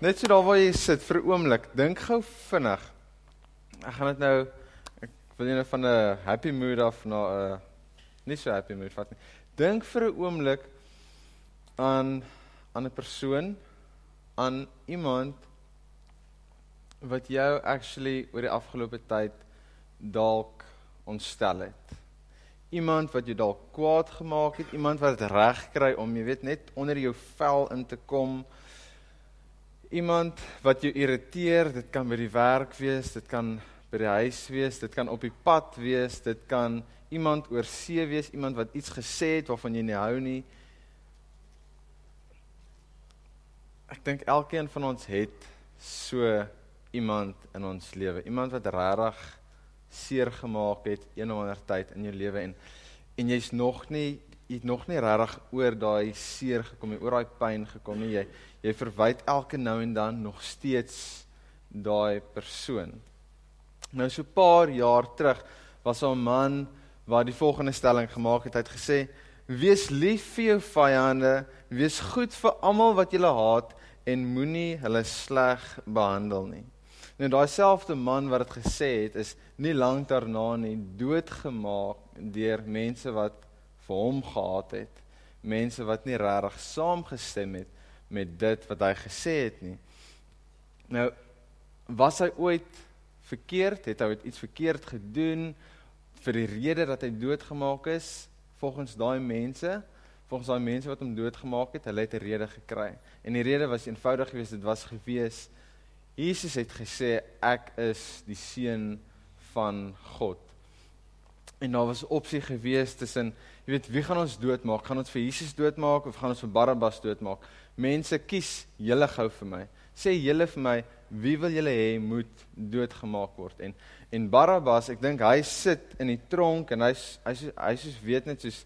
net so daar waar jy sit vir 'n oomblik, dink gou vinnig. Ek gaan dit nou ek wil jy nou van 'n happy mood af na 'n nie so happy mood vat nie. Dink vir 'n oomblik aan aan 'n persoon, aan iemand wat jou actually oor die afgelope tyd dalk ontstel het. Iemand wat jou dalk kwaad gemaak het, iemand wat reg kry om jy weet net onder jou vel in te kom. Iemand wat jou irriteer, dit kan by die werk wees, dit kan by die huis wees, dit kan op die pad wees, dit kan iemand oor see wees, iemand wat iets gesê het waarvan jy nie hou nie. Ek dink elkeen van ons het so iemand in ons lewe, iemand wat regtig seer gemaak het een of ander tyd in jou lewe en en jy's nog nie jy het nog nie regtig oor daai seer gekom nie, oor daai pyn gekom nie. Jy jy verwyd elke nou en dan nog steeds daai persoon. Nou so 'n paar jaar terug was 'n man wat die volgende stelling gemaak het. Hy het gesê: "Wees lief vir jou vyande, wees goed vir almal wat jy haat en moenie hulle sleg behandel nie." Nou daai selfde man wat dit gesê het, is nie lank daarna nie doodgemaak deur mense wat vir hom gehaat het. Mense wat nie regtig saamgestem het met dit wat hy gesê het nie. Nou was hy ooit verkeerd? Het hy iets verkeerd gedoen vir die rede dat hy doodgemaak is volgens daai mense? Volgens daai mense wat hom doodgemaak het, hulle het 'n rede gekry. En die rede was eenvoudig geweest, dit was gewees Jesus het gesê ek is die seun van God. En daar was 'n opsie gewees tussen Jy weet, wie gaan ons doodmaak? Gaan ons vir Jesus doodmaak of gaan ons vir Barabbas doodmaak? Mense kies julle gou vir my. Sê julle vir my, wie wil julle hê moet doodgemaak word? En en Barabbas, ek dink hy sit in die tronk en hy's hy's hy's soos weet net soos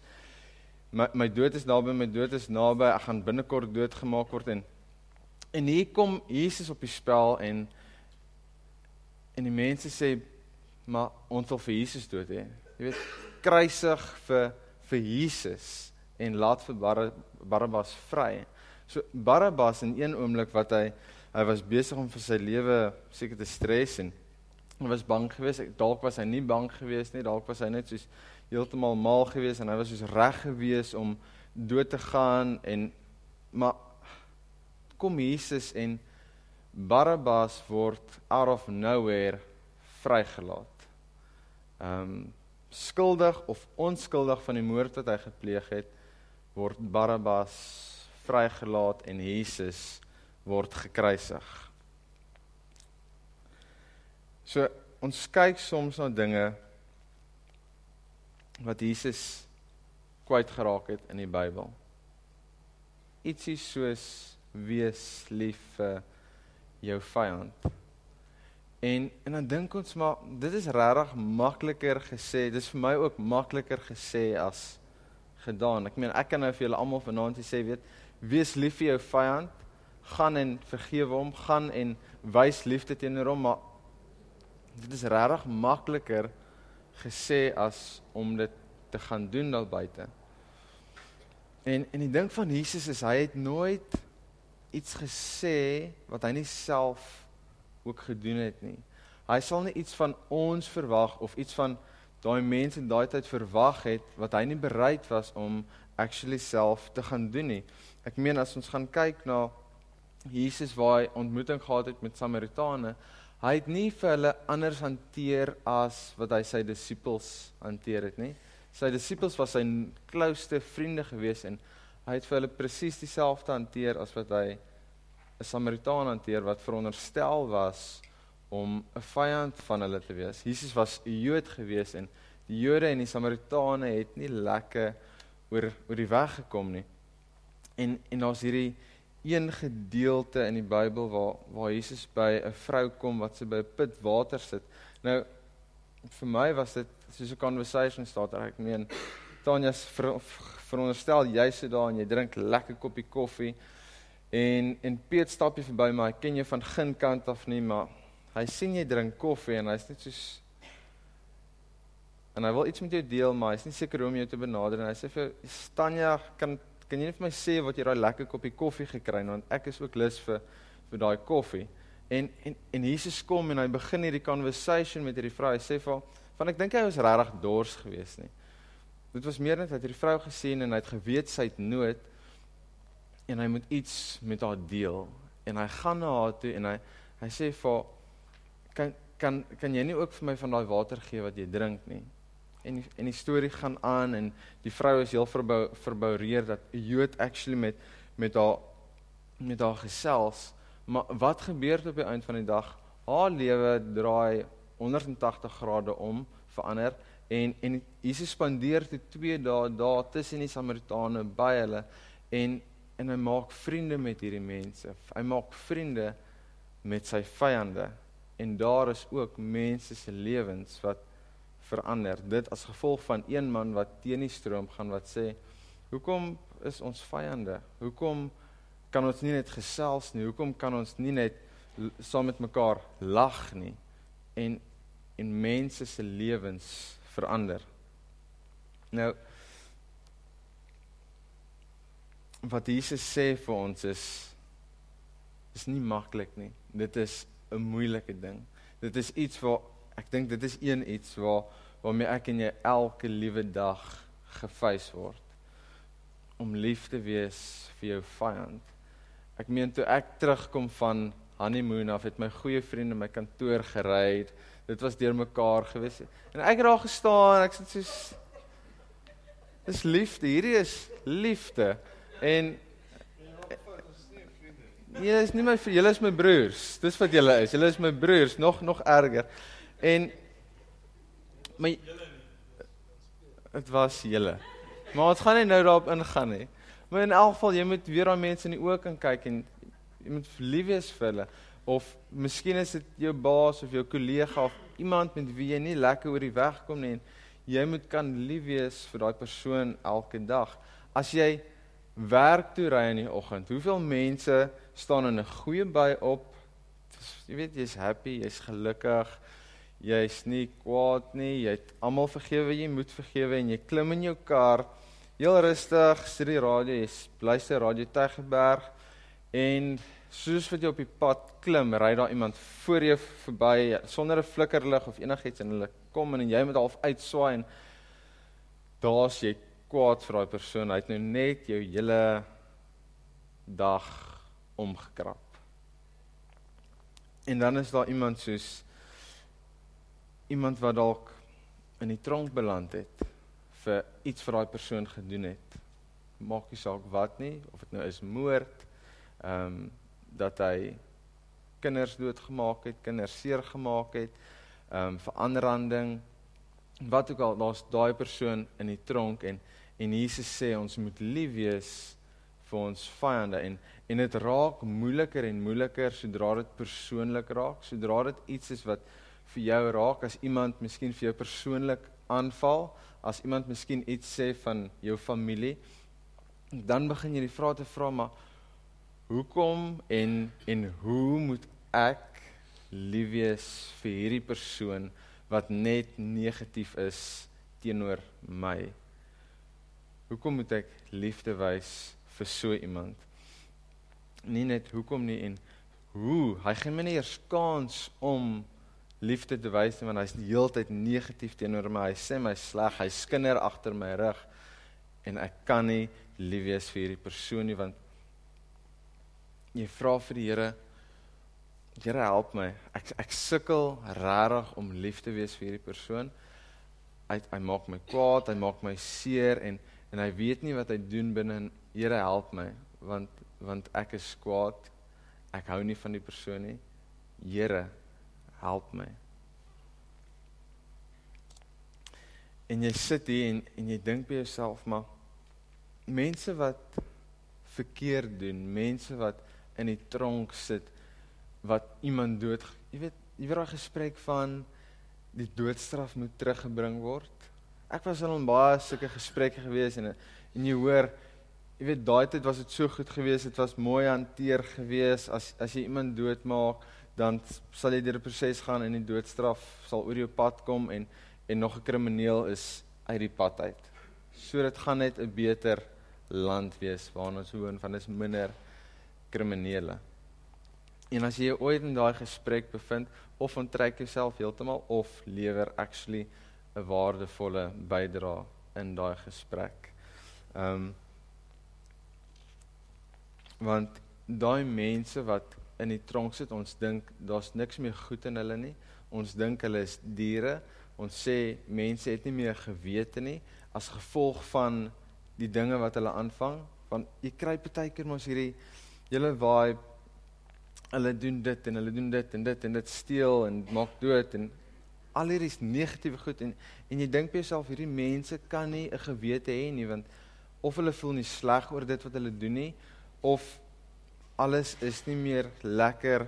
my my dood is naby, my dood is naby, ek gaan binnekort doodgemaak word en en hier kom Jesus op die spel en en die mense sê maar ons wil vir Jesus dood hê. Jy weet, kruisig vir vir Jesus en laat vir Bar Barabbas vry. So Barabbas in een oomblik wat hy hy was besig om vir sy lewe seker te stres en hy was bang geweest. Dalk was hy nie bang geweest nie, dalk was hy net soos heeltemal mal geweest en hy was soos reg geweest om dood te gaan en maar kom Jesus en Barabbas word out of nowhere vrygelaat. Ehm um, skuldig of onskuldig van die moord wat hy gepleeg het, word Barabbas vrygelaat en Jesus word gekruisig. So ons kyk soms na dinge wat Jesus kwyt geraak het in die Bybel. Ietsie soos wees lief vir jou vyand. En en dan dink ons maar dit is regtig makliker gesê. Dis vir my ook makliker gesê as gedaan. Ek meen ek kan nou vir julle almal vanaand sê weet, wees lief vir jou vyand, gaan en vergewe hom, gaan en wys liefde teenoor hom, maar dit is regtig makliker gesê as om dit te gaan doen daar buite. En en die ding van Jesus is hy het nooit iets gesê wat hy nie self ook gedoen het nie. Hy sal nie iets van ons verwag of iets van daai mense in daai tyd verwag het wat hy nie bereid was om actually self te gaan doen nie. Ek meen as ons gaan kyk na Jesus waar hy ontmoeting gehad het met Samaritane, hy het nie vir hulle anders hanteer as wat hy sy disippels hanteer het nie. Sy disippels was sy klouste vriende gewees en hy het vir hulle presies dieselfde hanteer as wat hy 'n Samaritaan hanteer wat veronderstel was om 'n vyand van hulle te wees. Jesus was 'n Jood gewees en die Jode en die Samaritane het nie lekker oor oor die weg gekom nie. En en daar's hierdie een gedeelte in die Bybel waar waar Jesus by 'n vrou kom wat sy by 'n put water sit. Nou vir my was dit soos 'n conversation starter. Ek meen Tanja's ver, veronderstel jy sit daar en jy drink lekker koppie koffie En en Piet stap hier verby my. Ken jou van geen kant af nie, maar hy sien jy drink koffie en hy's net soos en hy wil iets met jou deel, maar hy's nie seker hoe om jou te benader en hy sê vir Stanja, kan kan jy net vir my sê wat jy daai lekker koppie koffie gekry het want ek is ook lus vir vir daai koffie. En en en Jesus kom en hy begin hierdie conversation met hierdie vrou. Hy sê vir van ek dink hy was regtig dors geweest nie. Dit was meer net dat hierdie vrou gesien en hy het geweet sy het nood en hy moet iets met haar deel. En hy gaan na haar toe en hy hy sê vir kan kan kan jy nie ook vir my van daai water gee wat jy drink nie? En en die storie gaan aan en die vrou is heel verbou verboureer dat 'n Jood actually met met haar met haar gesels. Maar wat gebeur op die einde van die dag? Haar lewe draai 180 grade om, verander en en Jesus spandeer te 2 dae daar tussen die Samaritane by hulle en en hy maak vriende met hierdie mense. Hy maak vriende met sy vyande en daar is ook mense se lewens wat verander. Dit as gevolg van een man wat teen die stroom gaan wat sê, "Hoekom is ons vyande? Hoekom kan ons nie net gesels nie? Hoekom kan ons nie net saam met mekaar lag nie?" En en mense se lewens verander. Nou wat Jesus sê vir ons is is nie maklik nie. Dit is 'n moeilike ding. Dit is iets waar ek dink dit is een iets waar waarmee ek en jy elke liewe dag gefeis word om lief te wees vir jou vyand. Ek meen toe ek terugkom van honeymoon af het my goeie vriende my kantoor gery. Dit was deurmekaar gewees. En ek het daar gestaan, ek sê soos Dis liefde, hierdie is liefde. En Julle is nie my julle is my broers. Dis wat julle is. Julle is my broers, nog nog erger. En my Dit was julle. Maar ons gaan nie nou daarop ingaan nie. Maar in elk geval jy moet weer aan mense in die oë kan kyk en jy moet lief wees vir hulle of miskien is dit jou baas of jou kollega of iemand met wie jy nie lekker oor die weg kom nie en jy moet kan lief wees vir daai persoon elke dag. As jy werk toe ry in die oggend, hoeveel mense staan in 'n goeie by op? Jy weet jy's happy, jy's gelukkig. Jy's nie kwaad nie. Jy het almal vergewe, jy moet vergewe en jy klim in jou kar heel rustig, sit die radio, jy luister radio Tygerberg en soos wat jy op die pad klim, ry daar iemand voor jou verby sonder 'n flikkerlig of enigiets en hulle kom en jy moet half uitswaai en daar's jy kwaad vir daai persoon. Hy het nou net jou hele dag omgekrap. En dan is daar iemand soos iemand wat dalk in die tronk beland het vir iets vir daai persoon gedoen het. Maak nie saak wat nie, of dit nou is moord, ehm um, dat hy kinders doodgemaak het, kinders seer gemaak het, ehm um, veranderanding wat ook al daar's daai persoon in die tronk en en Jesus sê ons moet lief wees vir ons vyande en en dit raak moeiliker en moeiliker sodra dit persoonlik raak, sodra dit iets is wat vir jou raak as iemand miskien vir jou persoonlik aanval, as iemand miskien iets sê van jou familie, dan begin jy die vrae te vra maar hoekom en en hoe moet ek lief wees vir hierdie persoon wat net negatief is teenoor my? Hoekom moet ek liefde wys vir so iemand? Nie net hoekom nie en hoe? Hy gee my nie eers kans om liefde te wys nie want hy's die hele tyd negatief teenoor my. Hy sê my sleg, hy skinder agter my rug en ek kan nie lief wees vir hierdie persoon nie want jy vra vir die Here Here help my. Ek ek sukkel regtig om lief te wees vir hierdie persoon. Hy hy maak my kwaad, hy maak my seer en en hy weet nie wat hy doen binne. Here help my want want ek is kwaad. Ek hou nie van die persoon nie. Here help my. En jy sit hier en en jy dink by jouself maar mense wat verkeerd doen, mense wat in die tronk sit wat iemand dood, jy weet, jy weet daai gesprek van die doodstraf moet teruggebring word. Ek was al in baie sulke gesprekke gewees en en jy hoor, jy weet daai tyd was dit so goed geweest, dit was mooi hanteer geweest as as jy iemand doodmaak, dan sal jy deur 'n proses gaan en die doodstraf sal oor jou pad kom en en nog 'n krimineel is uit die pad uit. So dit gaan net 'n beter land wees waarin ons woon van is minder kriminele. En as jy ooit in daai gesprek bevind of onttrek jouself heeltemal of lewer actually 'n waardevolle bydrae in daai gesprek. Ehm um, want daai mense wat in die tronk sit, ons dink daar's niks meer goed in hulle nie. Ons dink hulle is diere. Ons sê mense het nie meer gewete nie as gevolg van die dinge wat hulle aanvang. Want jy kry partykeer mos hierdie hele vibe hulle doen dit en hulle doen dit en dit en dit steel en maak dood en al hierdie negatiewe goed en en jy dink by jouself hierdie mense kan nie 'n gewete hê nie want of hulle voel nie sleg oor dit wat hulle doen nie of alles is nie meer lekker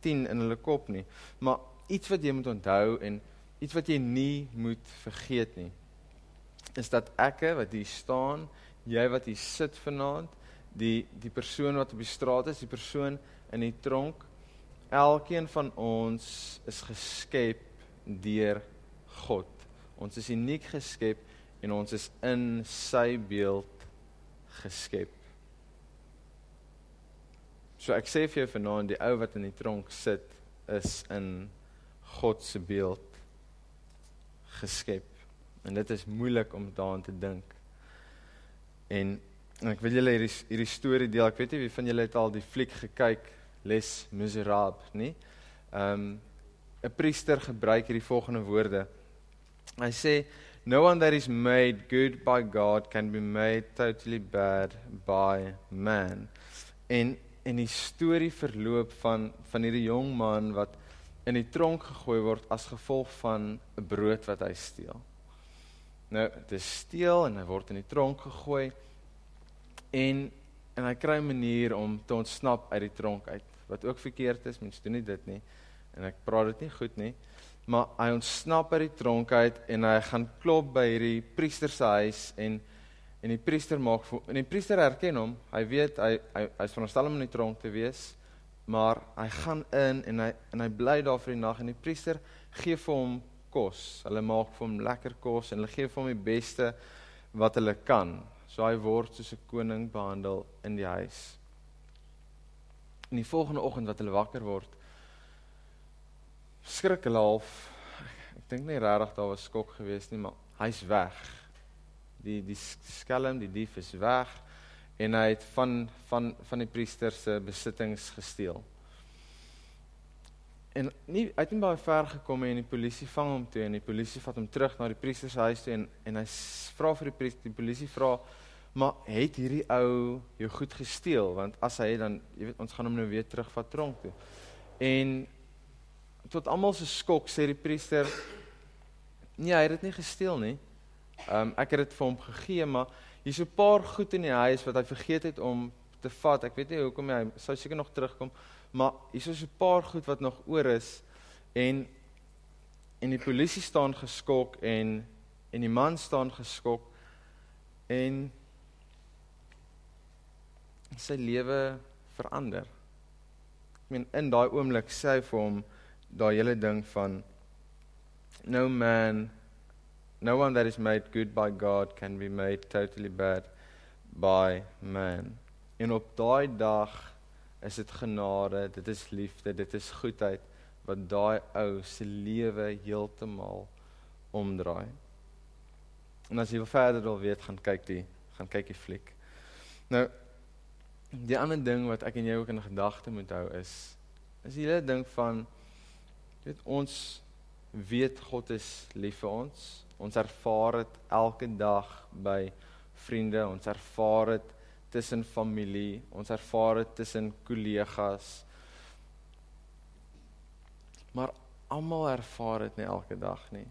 10 in hulle kop nie maar iets wat jy moet onthou en iets wat jy nie moet vergeet nie is dat ekke wat hier staan jy wat hier sit vanaand die die persoon wat op die straat is die persoon in die tronk. Elkeen van ons is geskep deur God. Ons is uniek geskep en ons is in sy beeld geskep. So ek sê vir jou vanaand die ou wat in die tronk sit is in God se beeld geskep. En dit is moeilik om daaraan te dink. En, en ek wil julle hierdie hierdie storie deel. Ek weet nie wie van julle het al die fliek gekyk Les Miserables, nie? Ehm um, 'n priester gebruik hierdie volgende woorde. Hy sê no one that is made good by God can be made totally bad by man. En en die storie verloop van van hierdie jong man wat in die tronk gegooi word as gevolg van 'n brood wat hy steel. Nou, dit steel en hy word in die tronk gegooi en en hy kry 'n manier om te ontsnap uit die tronk uit wat ook verkeerd is, mens doen nie dit nie. En ek praat dit nie goed nie. Maar hy ontsnap uit die tronk uit en hy gaan klop by hierdie priester se huis en en die priester maak en die priester herken hom. Hy weet hy hy hy's veronderstel om in die tronk te wees, maar hy gaan in en hy en hy bly daar vir die nag en die priester gee vir hom kos. Hulle maak vir hom lekker kos en hulle gee vir hom die beste wat hulle kan. So hy word soos 'n koning behandel in die huis in die volgende oggend wat hulle wakker word skrik half. Ek dink nie regtig daar was skok geweest nie maar hy's weg. Die die skelm die dief is weg. En hy het van van van die priester se besittings gesteel. En nie hy het nie baie ver gekom en die polisie vang hom toe en die polisie vat hom terug na die priester se huis toe en en hy vra vir die priester die polisie vra maar het hierdie ou jou goed gesteel? Want as hy dan jy weet ons gaan hom nou weer terugvat tronk toe. En tot almal se skok sê die priester nee, hy het dit nie gesteel nie. Ehm um, ek het dit vir hom gegee, maar hier's 'n paar goed in die huis wat hy vergeet het om te vat. Ek weet nie hoekom hy sou seker nog terugkom, maar hier's so 'n paar goed wat nog oor is en en die polisie staan geskok en en die man staan geskok en sy lewe verander. Ek meen in daai oomblik sê hy vir hom daai hele ding van no man no one that is made good by God can be made totally bad by man. En op daai dag is dit genade, dit is liefde, dit is goedheid wat daai ou se lewe heeltemal omdraai. En as jy verder wil weet, gaan kyk die gaan kyk die fliek. Nou Die ander ding wat ek en jy ook in gedagte moet hou is is die hele ding van weet ons weet God is lief vir ons. Ons ervaar dit elke dag by vriende, ons ervaar dit tussen familie, ons ervaar dit tussen kollegas. Maar almal ervaar dit nie elke dag nie.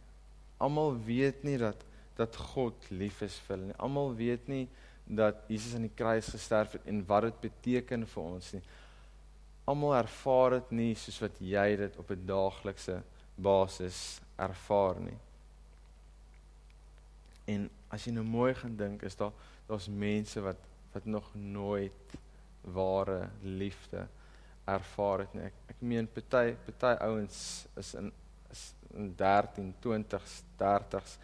Almal weet nie dat dat God lief is vir hulle nie. Almal weet nie dat Jesus aan die kruis gesterf het en wat dit beteken vir ons nie. Almal ervaar dit nie soos wat jy dit op 'n daaglikse basis ervaar nie. En as jy nou mooi gaan dink, is daar daar's mense wat wat nog nooit ware liefde ervaar het nie. Ek ek meen party party ouens is in is in 13, 20s, 30s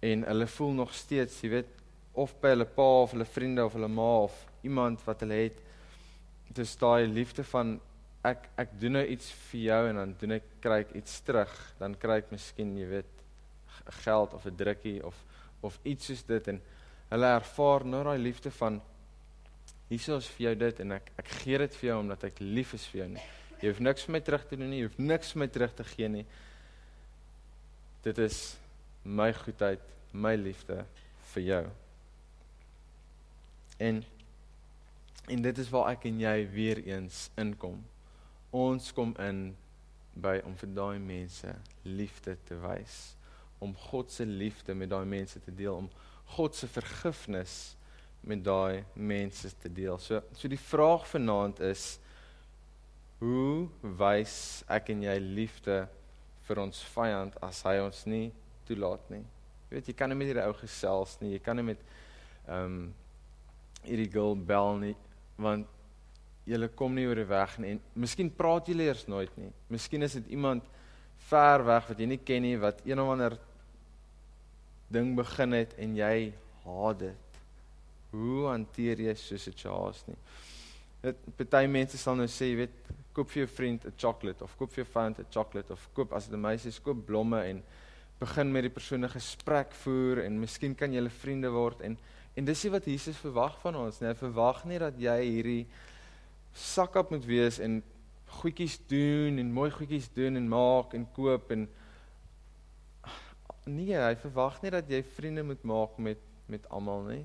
en hulle voel nog steeds, jy weet, of by hulle pa of hulle vriende of hulle ma of iemand wat hulle het dis daai liefde van ek ek doen nou iets vir jou en dan doen ek kry ek iets terug, dan kry ek miskien, jy weet, geld of 'n drukkie of of iets soos dit en hulle ervaar nou daai liefde van hierso is vir jou dit en ek ek gee dit vir jou omdat ek lief is vir jou nie. Jy hoef niks vir my terug te doen nie, jy hoef niks vir my terug te gee nie. Dit is my goedheid, my liefde vir jou. En en dit is waar ek en jy weer eens inkom. Ons kom in by om vir daai mense liefde te wys, om God se liefde met daai mense te deel, om God se vergifnis met daai mense te deel. So so die vraag vanaand is hoe wys ek en jy liefde vir ons vyand as hy ons nie toelaat nie. Jy weet jy kan nie met hierdie ou gesels nie. Jy kan nie met ehm um, hierdie girl bel nie want julle kom nie oor die weg nie en miskien praat julle eers nooit nie. Miskien is dit iemand ver weg wat jy nie ken nie wat een of ander ding begin het en jy haat dit. Hoe hanteer jy so 'n situasie nie? Dit party mense sal nou sê, jy weet, koop vir jou vriend 'n chocolate of koop vir jou vyand 'n chocolate of koop as dit 'n meisie is, koop blomme en begin met die persoon 'n gesprek voer en miskien kan julle vriende word en en dis wat Jesus verwag van ons, nee, verwag nie dat jy hierdie sakkap moet wees en goedjies doen en mooi goedjies doen en maak en koop en nee, hy verwag nie dat jy vriende moet maak met met almal nie.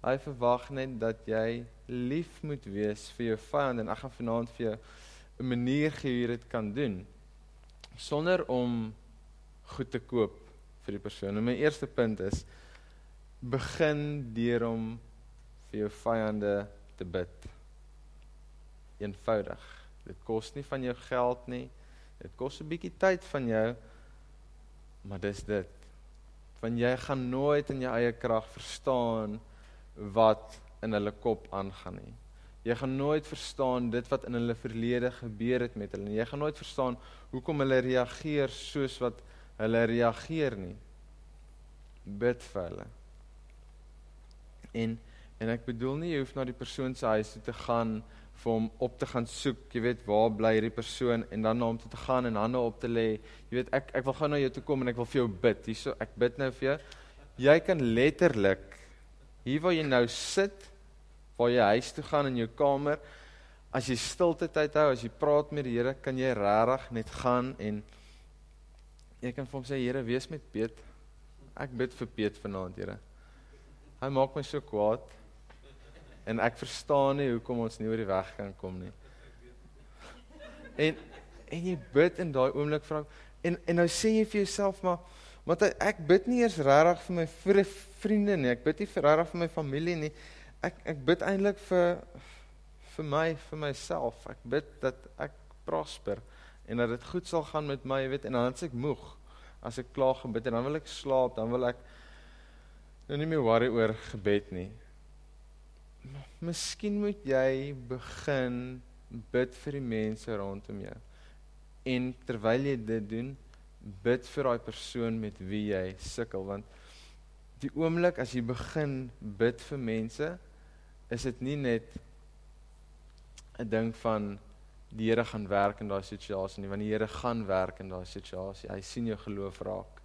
Hy verwag net dat jy lief moet wees vir jou vyand en ek gaan vanaand vir jou 'n manier gee hoe jy dit kan doen sonder om goed te koop vir die persoon. En my eerste punt is begin deur om vir jou vyande te bid. Eenvoudig. Dit kos nie van jou geld nie. Dit kos 'n bietjie tyd van jou. Maar dis dit. Want jy gaan nooit in jou eie krag verstaan wat in hulle kop aangaan nie. Jy gaan nooit verstaan dit wat in hulle verlede gebeur het met hulle. Jy gaan nooit verstaan hoekom hulle reageer soos wat hulle reageer nie. Bid vir hulle. En en ek bedoel nie jy hoef na die persoon se huis toe te gaan vir hom op te gaan soek, jy weet waar bly hierdie persoon en dan na hom toe te gaan en hande op te lê. Jy weet ek ek wil gou na jou toe kom en ek wil vir jou bid. Hierso ek bid nou vir jou. Jy kan letterlik hier waar jy nou sit waar jy huis toe gaan in jou kamer, as jy stilte tyd hou, as jy praat met die Here, kan jy regtig net gaan en jy kan vir hom sê Here, wees met Piet. Ek bid vir Piet vanaand, Here. Hy maak my so kwaad. En ek verstaan nie hoekom ons nie oor die weg kan kom nie. En en jy bid in daai oomblik vra en en nou sê jy vir jouself maar want ek bid nie eers regtig vir my vriende nie. Ek bid nie regtig vir my familie nie ek ek bid eintlik vir vir my vir myself. Ek bid dat ek prosper en dat dit goed sal gaan met my, weet en dan as ek moeg, as ek klaar gebid en dan wil ek slaap, dan wil ek nou nie meer worry oor gebed nie. Miskien moet jy begin bid vir die mense rondom jou. En terwyl jy dit doen, bid vir daai persoon met wie jy sukkel want die oomblik as jy begin bid vir mense, is dit nie net 'n ding van die Here gaan werk in daai situasie nie, want die Here gaan werk in daai situasie. Hy sien jou geloof raak.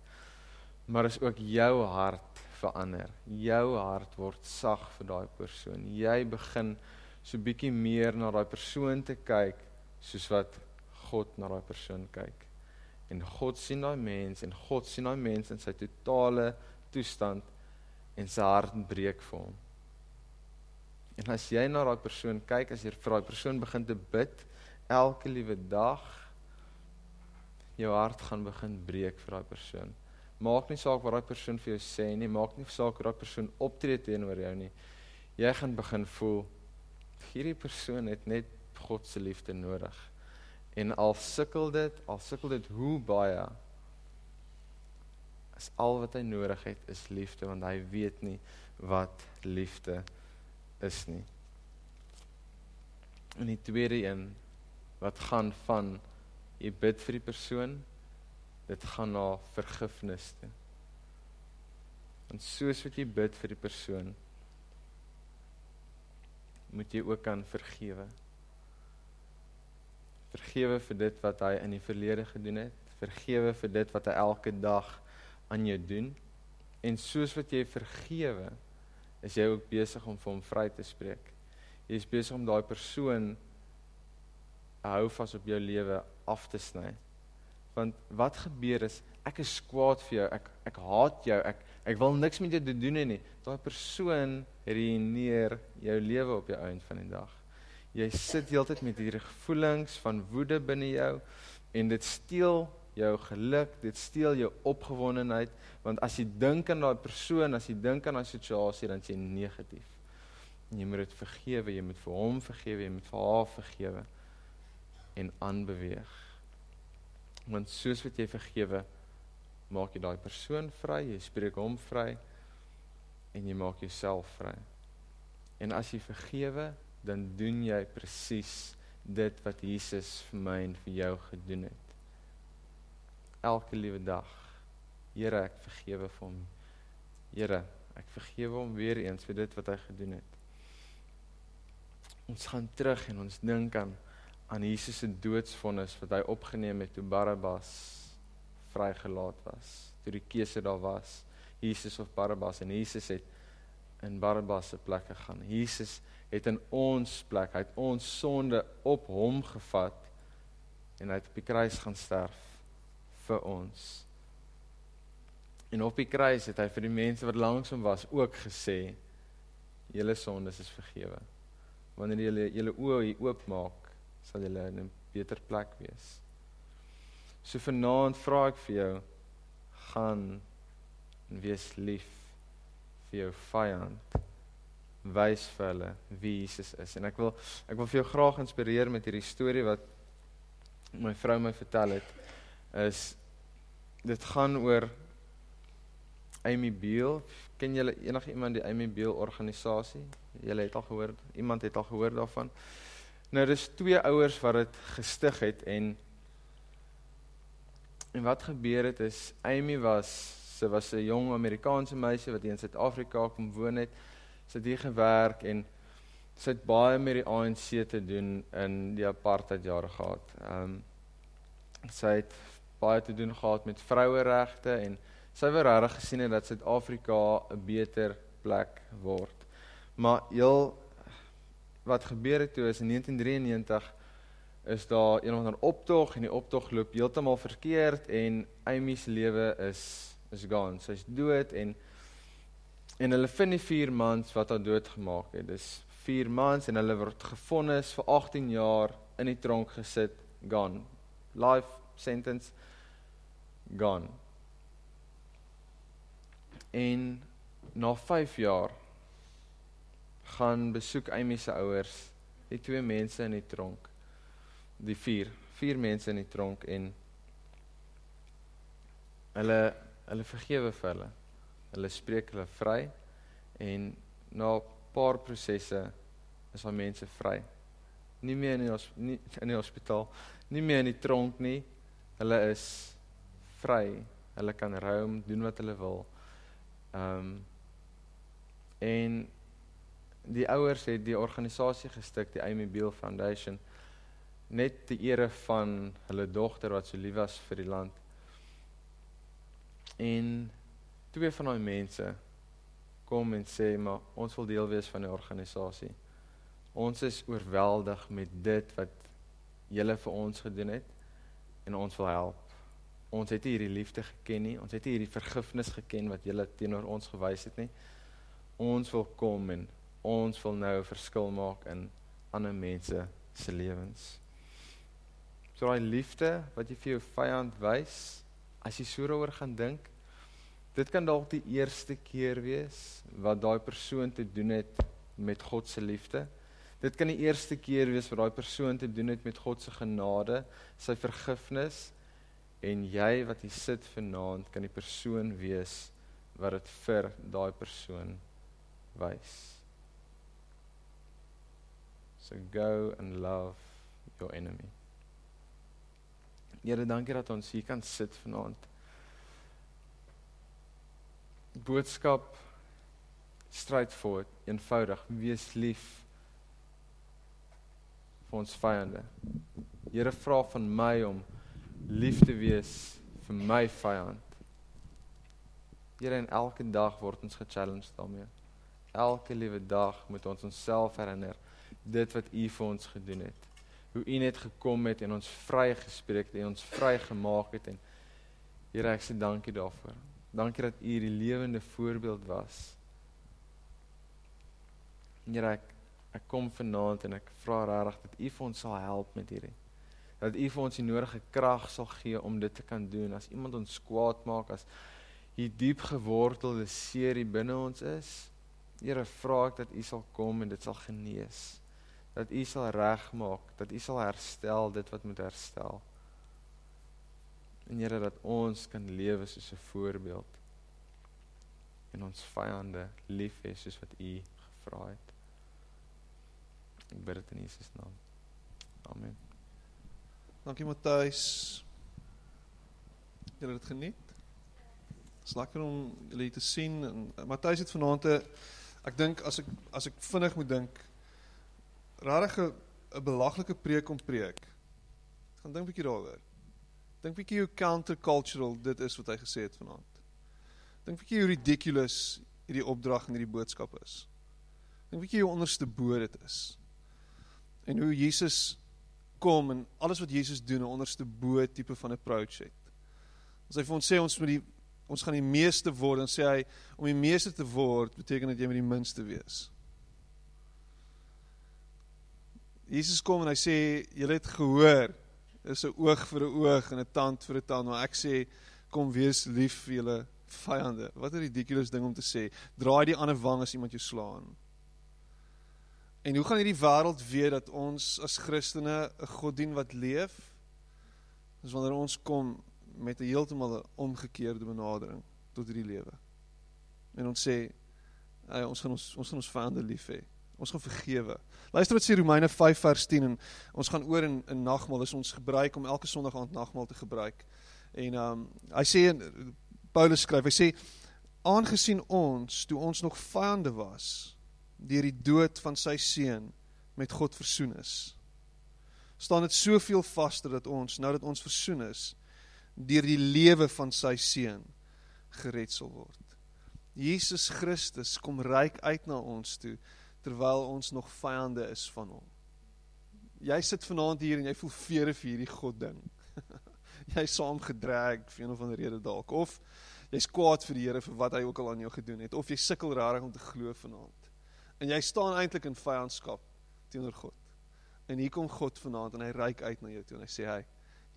Maar is ook jou hart verander. Jou hart word sag vir daai persoon. Jy begin so bietjie meer na daai persoon te kyk soos wat God na daai persoon kyk. En God sien daai mens en God sien daai mens in sy totale toestand en sy hart breek vir hom. En as jy na daai persoon kyk, as jy vir daai persoon begin te bid elke liewe dag, jou hart gaan begin breek vir daai persoon. Maak nie saak wat daai persoon vir jou sê nie, maak nie saak hoe daai persoon optree teenoor jou nie. Jy gaan begin voel hierdie persoon het net God se liefde nodig. En al sukkel dit, al sukkel dit hoe baie as al wat hy nodig het is liefde want hy weet nie wat liefde is nie. En die tweede een wat gaan van jy bid vir die persoon, dit gaan na vergifnis toe. En soos wat jy bid vir die persoon, moet jy ook kan vergewe. Vergewe vir dit wat hy in die verlede gedoen het. Vergewe vir dit wat hy elke dag aan jou doen. En soos wat jy vergewe, is jy ook besig om vir hom vry te spreek. Jy is besig om daai persoon hou vas op jou lewe af te sny. Want wat gebeur is ek is kwaad vir jou. Ek ek haat jou. Ek ek wil niks met jou te doen nie. Daai persoon ruïneer jou lewe op die einde van die dag. Jy sit heeltyd met hierdie gevoelings van woede binne jou en dit steel jou geluk, dit steel jou opgewondenheid want as jy dink aan daai persoon, as jy dink aan daai situasie dan is jy negatief. En jy moet dit vergewe, jy moet vir hom vergewe, jy moet vir haar vergewe en aanbeweeg. Want soos wat jy vergewe, maak jy daai persoon vry, jy spreek hom vry en jy maak jouself vry. En as jy vergewe, dan doen jy presies dit wat Jesus vir my en vir jou gedoen het. Elke liewe dag. Here, ek vergewe vir hom. Here, ek vergewe hom weer eens vir dit wat hy gedoen het. Ons gaan terug en ons dink aan aan Jesus se doodsvonnis wat hy opgeneem het toe Barabbas vrygelaat was. Toe die keuse daar was, Jesus of Barabbas en Jesus het in Barabbas se plek gegaan. Jesus het in ons plek, hy het ons sonde op hom gevat en hy het op die kruis gaan sterf vir ons. En op die kruis het hy vir die mense wat langs hom was ook gesê: "Julle sondes is vergewe." Wanneer jy julle oë oopmaak, sal jy in 'n beter plek wees. So vanaand vra ek vir jou gaan en wees lief vir jou vyand. Wys vir hulle wie Jesus is. En ek wil ek wil vir jou graag inspireer met hierdie storie wat my vrou my vertel het. Is dit gaan oor Amy Beale. Ken julle enige iemand die Amy Beale organisasie? Julle het al gehoor, iemand het al gehoor daarvan. Nou dis twee ouers wat dit gestig het en en wat gebeur het is Amy was sy was 'n jong Amerikaanse meisie wat in Suid-Afrika kom woon het. Sy het hier gewerk en sy het baie met die ANC te doen in die apartheid jare gehad. Ehm um, sy het baie te doen gehad met vroueregte en sy wou regtig gesien het dat Suid-Afrika 'n beter plek word. Maar heel wat gebeur het toe is in 1993 is daar een of ander optog en die optog loop heeltemal verkeerd en Amy se lewe is is gone. Sy's dood en en hulle vind die 4 mans wat haar doodgemaak het. Dis 4 mans en hulle word gefonnis vir 18 jaar in die tronk gesit, gone. Life sentence gone. En na 5 jaar gaan besoek Amy se ouers, die twee mense in die tronk. Die vier, vier mense in die tronk en hulle hulle vergewe vir hulle. Hulle spreek hulle vry en na 'n paar prosesse is daai mense vry. Nie meer in die nie in die hospitaal, nie meer in die tronk nie. Hulle is vry. Hulle kan roam, doen wat hulle wil. Ehm um, en die ouers het die organisasie gestig, die Amy Beale Foundation, net te ere van hulle dogter wat so lief was vir die land. En twee van daai mense kom en sê maar ons wil deel wees van die organisasie. Ons is oorweldig met dit wat julle vir ons gedoen het en ons wil help. Ons het hierdie liefde geken nie, ons het hierdie vergifnis geken wat julle teenoor ons gewys het nie. Ons wil kom en ons wil nou 'n verskil maak in ander mense se lewens. So daai liefde wat jy vir jou vyand wys, as jy so daaroor gaan dink, dit kan dalk die eerste keer wees wat daai persoon te doen het met God se liefde. Dit kan die eerste keer wees wat daai persoon te doen het met God se genade, sy vergifnis en jy wat hier sit vanaand kan die persoon wees wat dit vir daai persoon wys. So go and love your enemy. Here, dankie dat ons hier kan sit vanaand. Boodskap straightforward, eenvoudig, wees lief vir ons vyande. Here vra van my om lief te wees vir my vyand. Here en elke dag word ons ge-challenge daarmee. Elke liewe dag moet ons onsself herinner dit wat U vir ons gedoen het. Hoe U net gekom het en ons vrygespreek het en ons vrygemaak het en Here ek sê dankie daarvoor. Dankie dat U die lewende voorbeeld was. Here ek ek kom vanaand en ek vra regtig dat U vir ons sal help met hierdie. Dat U vir ons die nodige krag sal gee om dit te kan doen. As iemand ons kwaad maak, as hier diep gewortelde seer binne ons is, Here vra ek dat U sal kom en dit sal genees. Dat U sal regmaak, dat U sal herstel dit wat moet herstel. En Here dat ons kan lewe soos 'n voorbeeld en ons vyande lief hê soos wat U gevra het. Ek bid dit in Jesus naam. Amen. Dankie Matthys. Jy het dit geniet. Lekker om julle te sien en Matthys het vanaand 'n ek dink as ek as ek vinnig moet dink regtig 'n belaglike preek om preek. Gaan dink 'n bietjie daaroor. Dink 'n bietjie hoe countercultural dit is wat hy gesê het vanaand. Dink 'n bietjie hoe ridiculous hierdie opdrag en hierdie boodskap is. Dink 'n bietjie hoe onderste bo dit is. En hoe Jesus kom en alles wat Jesus doen 'n onderste bo tipe van approach het. As hy vir ons sê ons moet die ons gaan die meeste word, dan sê hy om die meeste te word beteken dat jy met die minste wees. Jesus kom en hy sê julle het gehoor is 'n oog vir 'n oog en 'n tand vir 'n tand, maar ek sê kom wees lief vir julle vyande. Wat 'n ridiculous ding om te sê. Draai die ander wang as iemand jou slaan. En hoe gaan hierdie wêreld weet dat ons as Christene 'n God dien wat leef? Dis wanneer ons kom met 'n heeltemal 'n omgekeerde benadering tot hierdie lewe. En ons sê, "Ag, ons gaan ons ons gaan ons vyande lief hê." Ons gaan vergewe. Luister wat sê Romeine 5 vers 10 en ons gaan oor in in nagmaal. Dis ons gebruik om elke Sondag aand nagmaal te gebruik. En ehm um, hy sê Paulus skryf, hy sê aangesien ons toe ons nog vyande was deur die dood van sy seun met God versoen is. staan dit soveel vaster dat ons nou dat ons versoen is deur die lewe van sy seun gered sal word. Jesus Christus kom ryk uit na ons toe terwyl ons nog vyande is van hom. Jy sit vanaand hier en jy voel vere vir hierdie God ding. jy saam gedrag vir een of ander rede dalk of jy's kwaad vir die Here vir wat hy ook al aan jou gedoen het of jy sukkel rarig om te glo vanaand. En jy staan eintlik in vyandskap teenoor God. En hier kom God vanaand en hy reik uit na jou toe en hy sê hy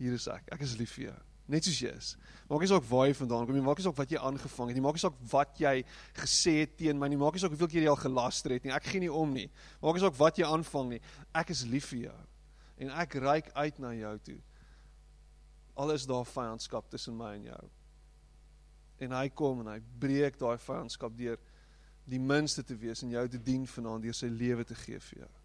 hier is ek. Ek is lief vir jou net soos jy is. Maak nie saak waar jy vandaan kom nie, maak nie saak wat jy aangevang het nie, maak nie saak wat jy gesê het teen my nie, maak nie saak hoeveel keer jy al gelaster het nie. Ek gee nie om nie. Maak nie saak wat jy aanvang nie. Ek is lief vir jou. En ek reik uit na jou toe. Al is daar vyandskap tussen my en jou. En hy kom en hy breek daai vyandskap deur die minste te wees en jou te dien vanaand deur sy lewe te gee vir jou.